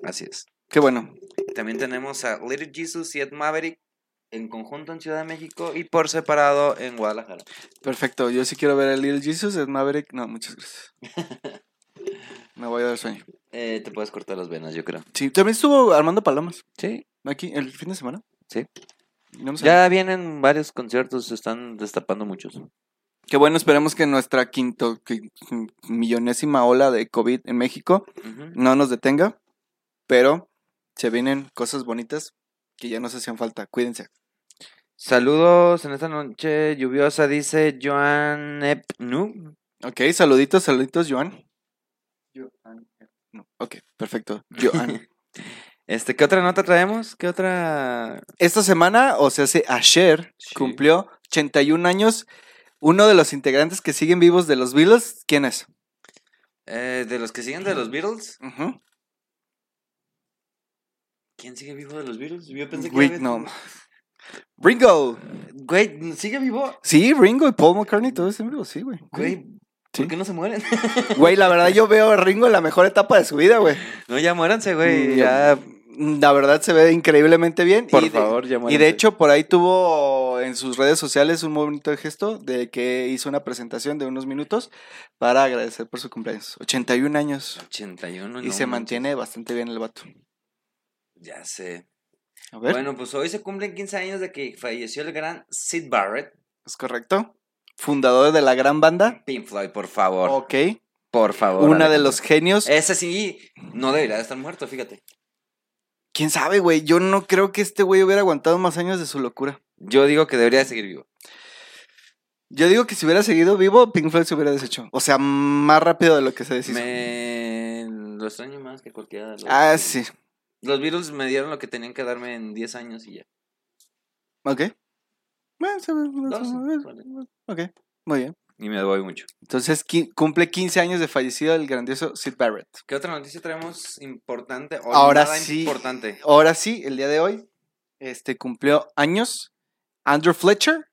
Así es. Qué bueno. También tenemos a Little Jesus y Ed Maverick en conjunto en Ciudad de México y por separado en Guadalajara. Perfecto. Yo sí quiero ver a Little Jesus, es Maverick. No, muchas gracias. Me voy a dar sueño. Eh, te puedes cortar las venas, yo creo. Sí, también estuvo Armando Palomas. Sí. Aquí, el fin de semana. Sí. No me. Ya vienen varios conciertos, se están destapando muchos. Qué bueno, esperemos que nuestra quinto, qui- millonésima ola de COVID en México Ujú. no nos detenga, pero se vienen cosas bonitas que ya nos hacían falta. Cuídense. Saludos en esta noche lluviosa, dice Joan Epnu. Ok, saluditos, saluditos. Joan. Ok, perfecto. Joan. Este, ¿qué otra nota traemos? ¿Qué otra? Esta semana, o sea, hace ayer, Sí. cumplió 81 años uno de los integrantes que siguen vivos de los Beatles. ¿Quién es? Eh, de los que siguen de los Beatles. ¿Quién sigue vivo de los Beatles? Yo pensé que Wait, había- no. Ringo. Güey, ¿sigue vivo? Sí, Ringo y Paul McCartney, todos están vivos, sí, güey. Güey, Sí. ¿Por qué no se mueren? Güey, la verdad yo veo a Ringo en la mejor etapa de su vida, güey. no, ya muéranse, güey. Mm, Ya, La verdad se ve increíblemente bien. por y de- favor, ya Y muéranse. de hecho, por ahí tuvo en sus redes sociales un muy bonito gesto de que hizo una presentación de unos minutos para agradecer por su cumpleaños. 81 años. 81, y no se manches. mantiene bastante bien el vato. Ya sé. A ver, Bueno, pues hoy se cumplen 15 años de que falleció el gran Sid Barrett. ¿es correcto? Fundador de la gran banda. Pink Floyd, por favor. Ok. Por favor. Una de los genios. Ese sí, no debería de estar muerto, fíjate. ¿Quién sabe, güey? Yo no creo que este güey hubiera aguantado más años de su locura. Yo digo que debería de seguir vivo. Yo digo que si hubiera seguido vivo, Pink Floyd se hubiera deshecho. O sea, más rápido de lo que se deshizo. Me lo extraño más que cualquiera de. Ah, sí. Los Beatles me dieron lo que tenían que darme en 10 años y ya. Ok. Bueno, se ve- Doce, vale. Ok, muy bien. Y me doy mucho. Entonces cumple 15 años de fallecido el grandioso Sid Barrett. ¿Qué otra noticia traemos importante? O Ahora nada sí. importante. Ahora sí, el día de hoy, este cumplió años Andrew Fletcher,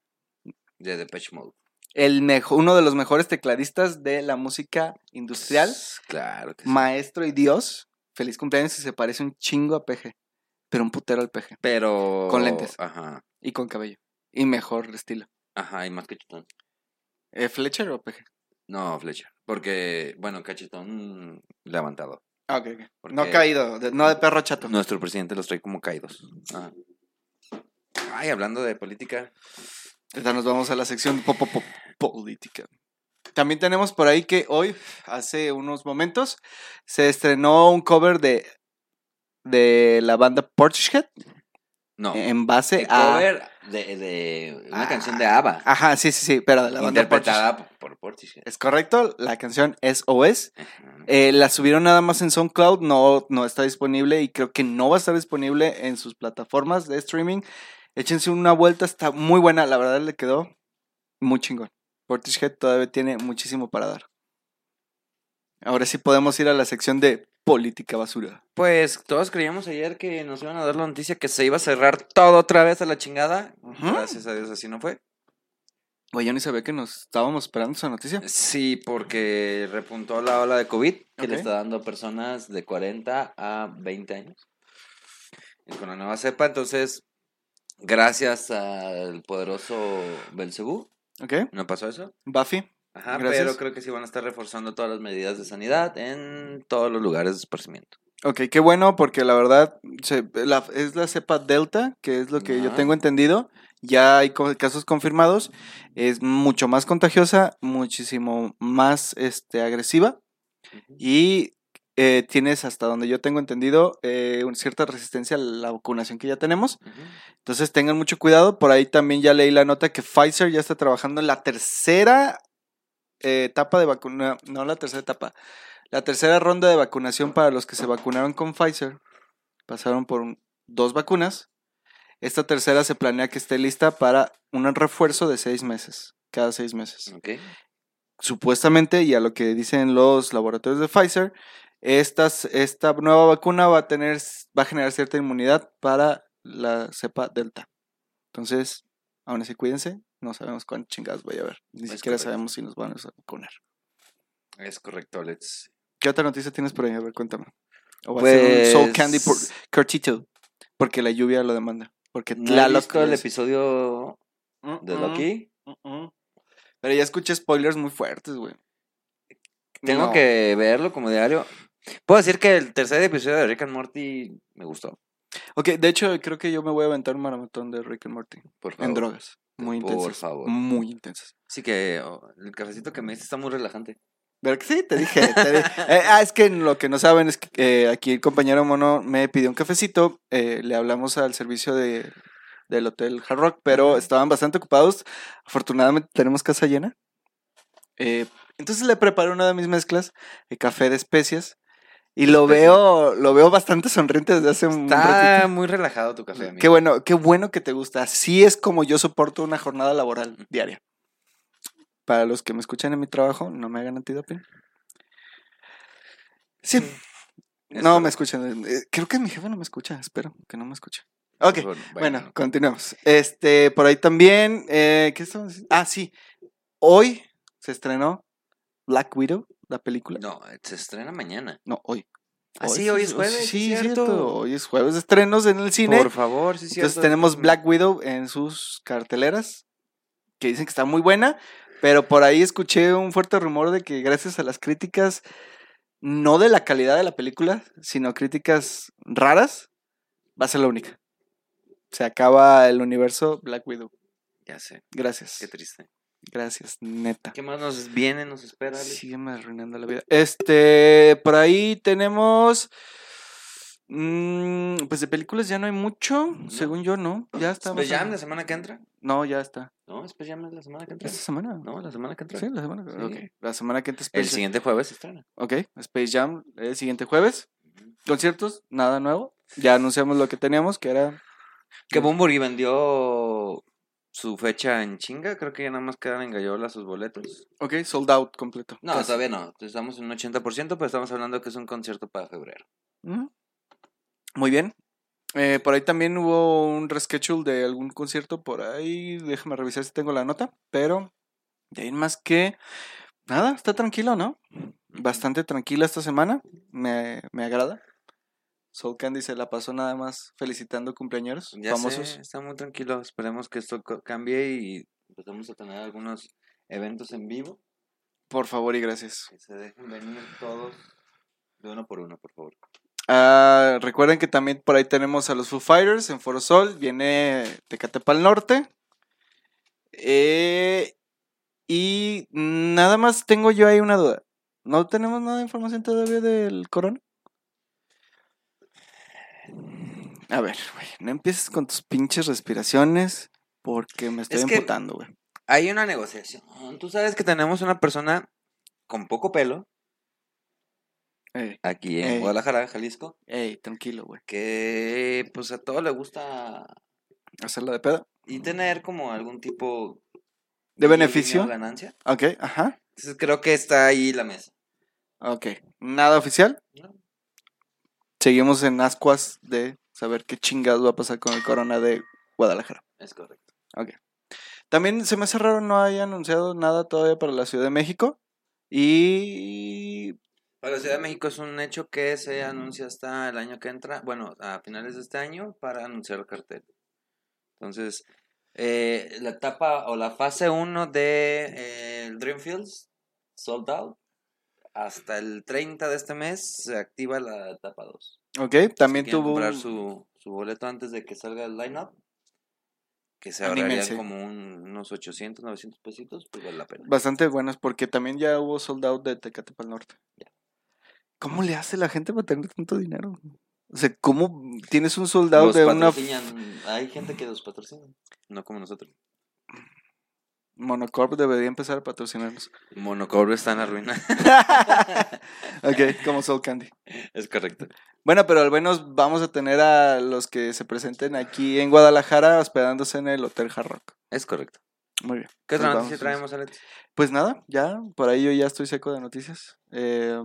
De Depeche Mode. el uno de los mejores tecladistas de la música industrial, Claro que sí. maestro y dios. Feliz cumpleaños y se parece un chingo a Peje, pero un putero al Peje Pero. Con lentes. Ajá. y con cabello y mejor estilo. Ajá, y más cachetón. ¿Eh, ¿Fletcher o Peje? No, Fletcher. Porque, bueno, cachetón levantado. Ah, ok, ok. No caído, de- no de perro chato. Nuestro presidente los trae como caídos. Ajá. Ay, hablando de política. Ahorita nos vamos a la sección po- po- po- política. También tenemos por ahí que hoy, hace unos momentos, se estrenó un cover de, de la banda Portishead No. en base a... cover de, de una Ah. canción de ABBA. Ajá, sí, sí, sí, pero de la banda interpretada por Portishead. Es correcto, la canción es OS. Eh, la subieron nada más en SoundCloud, no, no está disponible y creo que no va a estar disponible en sus plataformas de streaming. Échense una vuelta, está muy buena, la verdad le quedó muy chingón. Portishead todavía tiene muchísimo para dar. Ahora sí podemos ir a la sección de política basura. Pues todos creíamos ayer que nos iban a dar la noticia que se iba a cerrar todo otra vez a la chingada. Gracias a Dios así no fue. Güey, yo ni sabía que nos estábamos esperando esa noticia. Sí, porque repuntó la ola de COVID que le está dando a personas de 40 a 20 años. Y con la nueva cepa, entonces, gracias al poderoso Belcebú, ¿Ok? ¿no pasó eso? Buffy. Ajá, Gracias. pero creo que sí van a estar reforzando todas las medidas de sanidad en todos los lugares de esparcimiento. Ok, qué bueno, porque la verdad se- la- es la cepa Delta, que es lo que yo tengo entendido. Ya hay casos confirmados. Es mucho más contagiosa, muchísimo más este, agresiva. Y eh, tienes, hasta donde yo tengo entendido, eh, una cierta resistencia a la vacunación que ya tenemos. Entonces tengan mucho cuidado. Por ahí también ya leí la nota que Pfizer ya está trabajando en la tercera eh, etapa de vacuna, no la tercera etapa, la tercera ronda de vacunación para los que se vacunaron con Pfizer. Pasaron por un- dos vacunas. Esta tercera se planea que esté lista para un refuerzo de seis meses, cada seis meses supuestamente, y a lo que dicen los laboratorios de Pfizer, estas, esta nueva vacuna va a tener, va a generar cierta inmunidad para la cepa Delta. Entonces, aún así cuídense, no sabemos cuántas chingadas vaya a haber. Ni Es siquiera correcto. sabemos si nos van a vacunar. Es correcto, Alex. ¿Qué otra noticia tienes por ahí? A ver, cuéntame. O va a ser un Soul Candy por Pues, cortito, porque la lluvia lo demanda. Porque ¿No has Tlaloc visto el episodio de mm, Loki? mm, mm. Pero ya escuché spoilers muy fuertes, güey. Tengo No. que verlo como diario. Puedo decir que el tercer episodio de Rick and Morty me gustó. Ok, de hecho, creo que yo me voy a aventar un maratón de Rick and Morty. Por favor. En drogas. Muy Por intensas. favor. Muy intensas. Así que oh, el cafecito que me diste está muy relajante. ¿Verdad que sí? Te dije. te Eh, ah, es que lo que no saben es que eh, aquí el compañero Mono me pidió un cafecito. eh, le hablamos al servicio de, del Hotel Hard Rock, pero estaban bastante ocupados. Afortunadamente tenemos casa llena. Entonces le preparé una de mis mezclas, de café de especias. Y lo Especias. veo, lo veo bastante sonriente desde hace un Está ratito. muy relajado tu café, amigo. Qué bueno, qué bueno que te gusta. Así es como yo soporto una jornada laboral diaria. Para los que me escuchan en mi trabajo, no me hagan antidoping. Sí. Es No me escuchan. eh, Creo que mi jefe no me escucha. Espero que no me escuche. Ok. Bueno, Bueno, continuemos. Este, por ahí también. eh, ¿Qué estamos? Ah, sí. Hoy se estrenó Black Widow, la película. No, se estrena mañana. No, hoy. Ah, sí, hoy es jueves, Sí, sí, cierto. cierto. Hoy es jueves de estrenos en el cine. Por favor, sí, Entonces cierto. tenemos Black Widow en sus carteleras, que dicen que está muy buena, pero por ahí escuché un fuerte rumor de que gracias a las críticas, no de la calidad de la película, sino críticas raras, va a ser la única. Se acaba el universo Black Widow. Ya sé, Gracias. qué triste. Gracias, neta. ¿Qué más nos viene, nos espera? Sígueme arruinando la vida. Este, por ahí tenemos. mm, pues de películas ya no hay mucho. Según yo, no. Ya está. ¿Space Jam la semana que entra? No, ya está. No, Space Jam es la semana que entra. ¿Esta semana? No, la semana que entra. Sí, la semana que Sí. ok. La semana que entra El Space siguiente jueves estrena. Ok, Space Jam el siguiente jueves. Conciertos, nada nuevo. Ya anunciamos lo que teníamos, que era. Que Bumburi vendió su fecha en chinga. Creo que ya nada más quedan en Gallola sus boletos. Ok, sold out completo. No, Casi. todavía no. Estamos en un 80%, pero estamos hablando que es un concierto para febrero. Muy bien. Eh, por ahí también hubo un reschedule de algún concierto por ahí. Déjame revisar si tengo la nota. Pero de ahí más que. Nada, está tranquilo, ¿no? Bastante tranquila esta semana. Me, me agrada. Soul Candy se la pasó nada más felicitando cumpleaños Ya famosos. sé, está muy tranquilo. Esperemos que esto cambie y empezamos a tener algunos eventos en vivo. Por favor y gracias. Que se dejen venir todos de uno por uno, por favor. Ah, recuerden que también por ahí tenemos a los Foo Fighters en Foro Sol. Viene Tecate Pal Norte. Eh, y nada más tengo yo ahí una duda. ¿No tenemos nada de información todavía del corona? A ver, güey, no empieces con tus pinches respiraciones porque me estoy Es emputando, güey. Hay una negociación. Tú sabes que tenemos una persona con poco pelo Ey, aquí en Ey. Guadalajara, Jalisco, ey, tranquilo, güey. que pues a todo le gusta Hacerla de pedo. y tener como algún tipo ¿De beneficio? ganancia. Ok, ajá. Entonces creo que está ahí la mesa. Ok. ¿Nada oficial? ¿no? Seguimos en ascuas de saber qué chingados va a pasar con el corona de Guadalajara. Es correcto. También se me hace raro no haya anunciado nada todavía para la Ciudad de México. Y Para la Ciudad de México es un hecho que se anuncia hasta el año que entra, bueno, a finales de este año para anunciar el cartel. Entonces, eh, la etapa o la fase 1 de eh, el Dreamfields, sold out, hasta el 30 de este mes se activa la etapa 2. Ok, también si tuvo comprar su, su boleto antes de que salga el line-up, que se ahorrarían como un- unos 800, 900 pesitos, pues vale la pena. bastante buenas porque también ya hubo sold out de Tecate para el Norte. ¿Cómo le hace la gente para tener tanto dinero? O sea, ¿cómo tienes un sold out Los de una hay gente que los patrocina, no como nosotros. Monocorp debería empezar a patrocinarnos? Monocorp está en la ruina. ok, como Soul Candy. es correcto. Bueno, pero al menos vamos a tener a los que se presenten aquí en Guadalajara hospedándose en el Hotel Hard Rock. Es correcto. Muy bien. ¿Qué otra Pues noticia vamos, traemos, Alex? Pues nada, ya, por ahí yo ya estoy seco de noticias. Eh,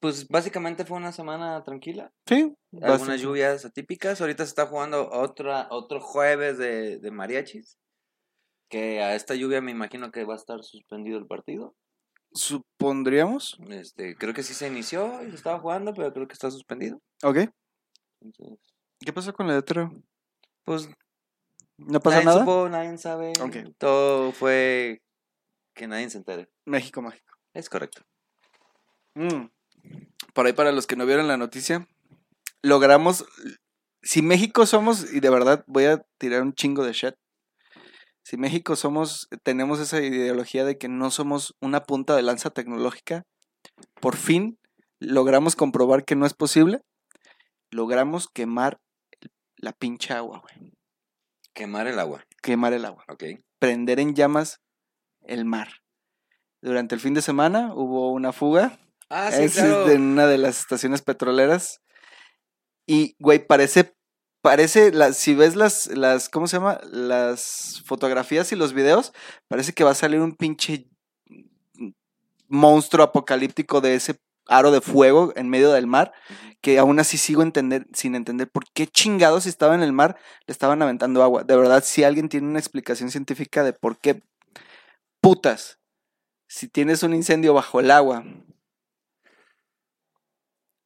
Pues básicamente fue una semana tranquila. sí, Algunas lluvias atípicas. Ahorita se está jugando otra, otro jueves de, de mariachis. Que a esta lluvia me imagino que va a estar suspendido el partido. supondríamos. Este, creo que sí se inició y se estaba jugando, pero creo que está suspendido. Ok. Entonces, ¿Qué pasó con el letrero? pues ¿No pasa nadie nada? supo, nadie sabe. Ok. Todo fue que nadie se entere. México mágico. Es correcto. Mm. Por ahí para los que no vieron la noticia, logramos, si México somos, y de verdad voy a tirar un chingo de shit, si México somos, tenemos esa ideología de que no somos una punta de lanza tecnológica, por fin logramos comprobar que no es posible, logramos quemar la pinche agua, güey. Quemar el agua. Quemar el agua. Ok. Prender en llamas el mar. Durante el fin de semana hubo una fuga Ah, sí, es claro. una de las estaciones petroleras. Y, güey, parece, parece, si ves las, las, ¿cómo se llama? Las fotografías y los videos, parece que va a salir un pinche monstruo apocalíptico de ese aro de fuego en medio del mar, que aún así sigo entender, sin entender por qué chingados si estaba en el mar le estaban aventando agua. De verdad, si alguien tiene una explicación científica de por qué putas Si tienes un incendio bajo el agua,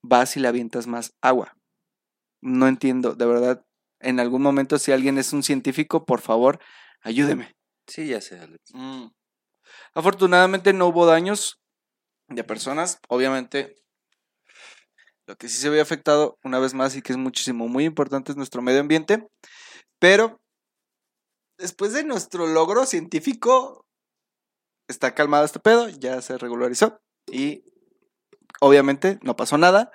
vas y le avientas más agua. No entiendo, de verdad. En algún momento, si alguien es un científico, por favor, ayúdeme. Sí, ya sé, Alex. Mm. Afortunadamente no hubo daños de personas. Obviamente, lo que sí se ve afectado, una vez más, y que es muchísimo, muy importante, es nuestro medio ambiente. Pero, después de nuestro logro científico, está calmado este pedo, ya se regularizó. Y, obviamente, no pasó nada.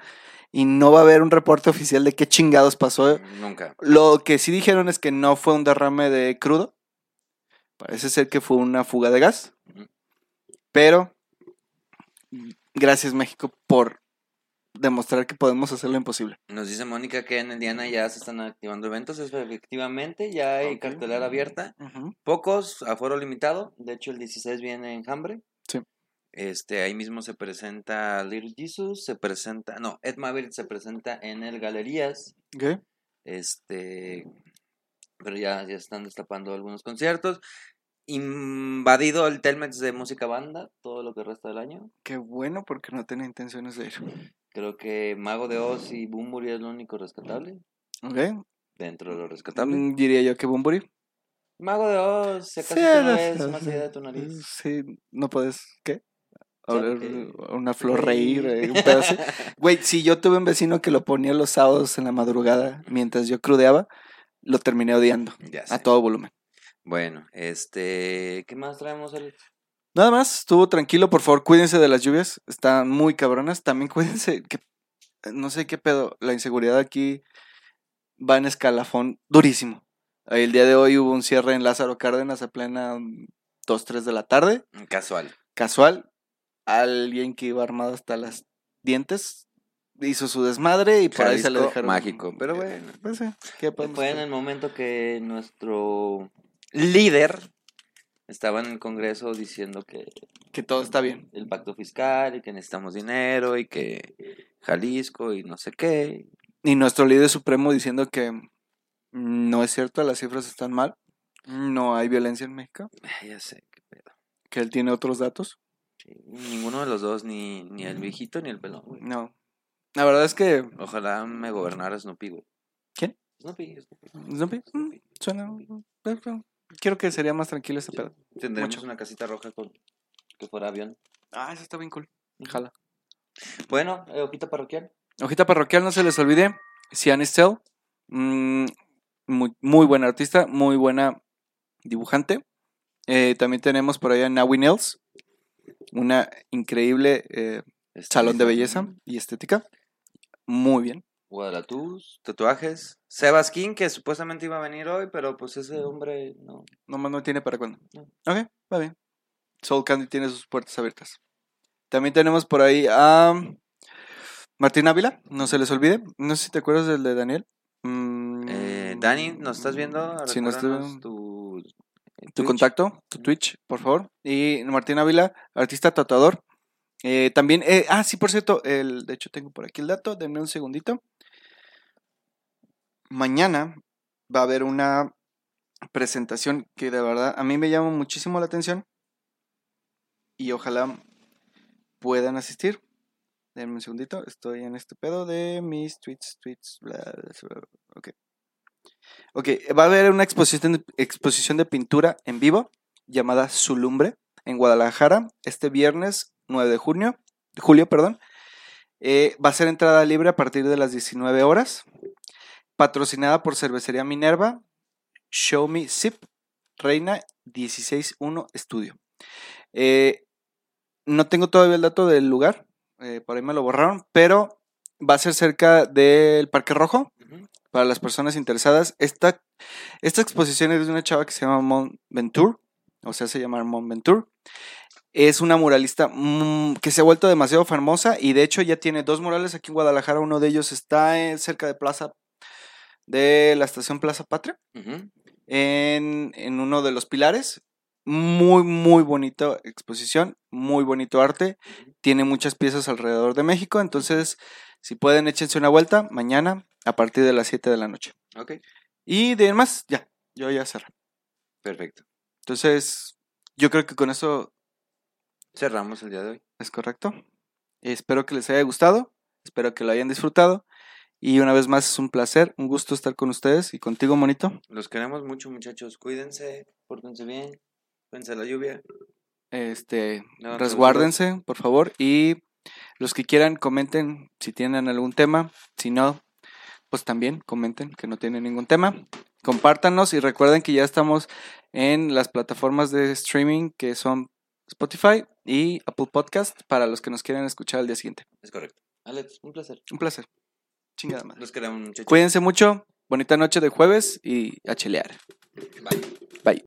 Y no va a haber un reporte oficial de qué chingados pasó. Nunca. Lo que sí dijeron es que no fue un derrame de crudo. Parece ser que fue una fuga de gas. Pero gracias México por demostrar que podemos hacer lo imposible. Nos dice Mónica que en Indiana ya se están activando eventos. Es- Efectivamente, ya hay cartelera abierta. Pocos, aforo limitado. De hecho, el 16 viene en Hambre. Este, ahí mismo se presenta Little Jesus, se presenta, no, Ed Maverick se presenta en el Galerías. Ok. Este, pero ya, ya están destapando algunos conciertos. Invadido el Telmex de música banda todo lo que resta del año. Qué bueno porque no tenía intenciones de ir. Creo que Mago de Oz y Bumburi es lo único rescatable. Ok. Dentro de lo rescatable. Mm, Diría yo que Bumburi. Mago de Oz, si acaso Sí, no ves más allá de tu nariz. Sí, no puedes. ¿Qué? De una flor reír, eh, un pedo así. Güey, si yo tuve un vecino que lo ponía los sábados en la madrugada mientras yo crudeaba, lo terminé odiando Ya a sé. todo volumen. Bueno, este, ¿qué más traemos, Alex? Nada más, estuvo tranquilo, por favor, cuídense de las lluvias, están muy cabronas. También cuídense, que no sé qué pedo, la inseguridad aquí va en escalafón durísimo. El día de hoy hubo un cierre en Lázaro Cárdenas a plena 2, 3 de la tarde, Casual. casual. Alguien que iba armado hasta las dientes hizo su desmadre y por ahí se le Jalisco dejaron. mágico, pero bueno. Pues ¿qué Fue en el momento que nuestro líder estaba en el Congreso diciendo que Que todo está bien. el pacto fiscal y que necesitamos dinero y que Jalisco y no sé qué. Y nuestro líder supremo diciendo que no es cierto, las cifras están mal, no hay violencia en México, ya sé, qué pedo. que él tiene otros datos. Sí, Ninguno de los dos, ni, ni el viejito ni el pelón, güey. No. La verdad es que Ojalá me gobernara Snoopy, güey. ¿Quién? Snoopy, Snoopy. Snoopy, mm, suena quiero que sería más tranquilo este pedo. Tendremos Mucho. una casita roja con que fuera avión. Ah, eso está bien cool. Jala. Bueno, eh, hojita parroquial. Hojita parroquial, no se les olvide. Sian Estelle, mm, muy, muy buena artista, muy buena dibujante. Eh, también tenemos por allá Nawi Nels, una increíble eh, salón de belleza y estética. Muy bien. Guadalatús, tatuajes. Sebaskin, que supuestamente iba a venir hoy, pero pues ese hombre no. Nomás no tiene para cuándo. No. Ok, va bien. Soul Candy tiene sus puertas abiertas. También tenemos por ahí a Martín Ávila, no se les olvide. No sé si te acuerdas del de Daniel. Mm, Eh, Dani, ¿nos estás viendo? Sí, nos estoy tu, tu Twitch. contacto, tu Twitch, por favor. Y Martín Ávila, artista tatuador. Eh, también, eh, ah, sí, por cierto, el, de hecho tengo por aquí el dato, denme un segundito. Mañana va a haber una presentación que de verdad a mí me llama muchísimo la atención y ojalá puedan asistir. Denme un segundito, estoy en este pedo de mis tweets, tweets, bla, bla, bla, ok. Ok, va a haber una exposición de, pintura en vivo llamada Zulumbre en Guadalajara este viernes 9 de junio, julio, perdón. Eh, va a ser entrada libre a partir de las 19 horas. Patrocinada por Cervecería Minerva, Show Me Zip, Reina 161 Estudio. Eh, no tengo todavía el dato del lugar, eh, por ahí me lo borraron, pero va a ser cerca del Parque Rojo. Para las personas interesadas. Esta, esta exposición es de una chava que se llama Mon Venture, o sea, se llama Mon Venture. Es una muralista mm, que se ha vuelto demasiado famosa y de hecho ya tiene dos murales aquí en Guadalajara. Uno de ellos está eh, cerca de Plaza, de la estación Plaza Patria, Ujú. en, en uno de los pilares. Muy, muy bonita exposición, muy bonito arte. Tiene muchas piezas alrededor de México, entonces si pueden échense una vuelta mañana a partir de las 7 de la noche. Ok, Y de más, ya, yo ya cerré. perfecto. Entonces, yo creo que con eso Cerramos el día de hoy. Es correcto. Espero que les haya gustado. Espero que lo hayan disfrutado. Y una vez más es un placer, un gusto estar con ustedes y contigo, Monito. Los queremos mucho, muchachos. Cuídense, pórtense bien, cuídense de la lluvia. Este, resguárdense, por favor. Y los que quieran, comenten si tienen algún tema. Si no, pues también comenten que no tienen ningún tema. Compártanos y recuerden que ya estamos en las plataformas de streaming que son Spotify y Apple Podcast para los que nos quieran escuchar al día siguiente. Es correcto. Alex, un placer. Un placer. Chingada madre. Los queremos, muchachos. Cuídense mucho. Bonita noche de jueves y a chelear. Bye.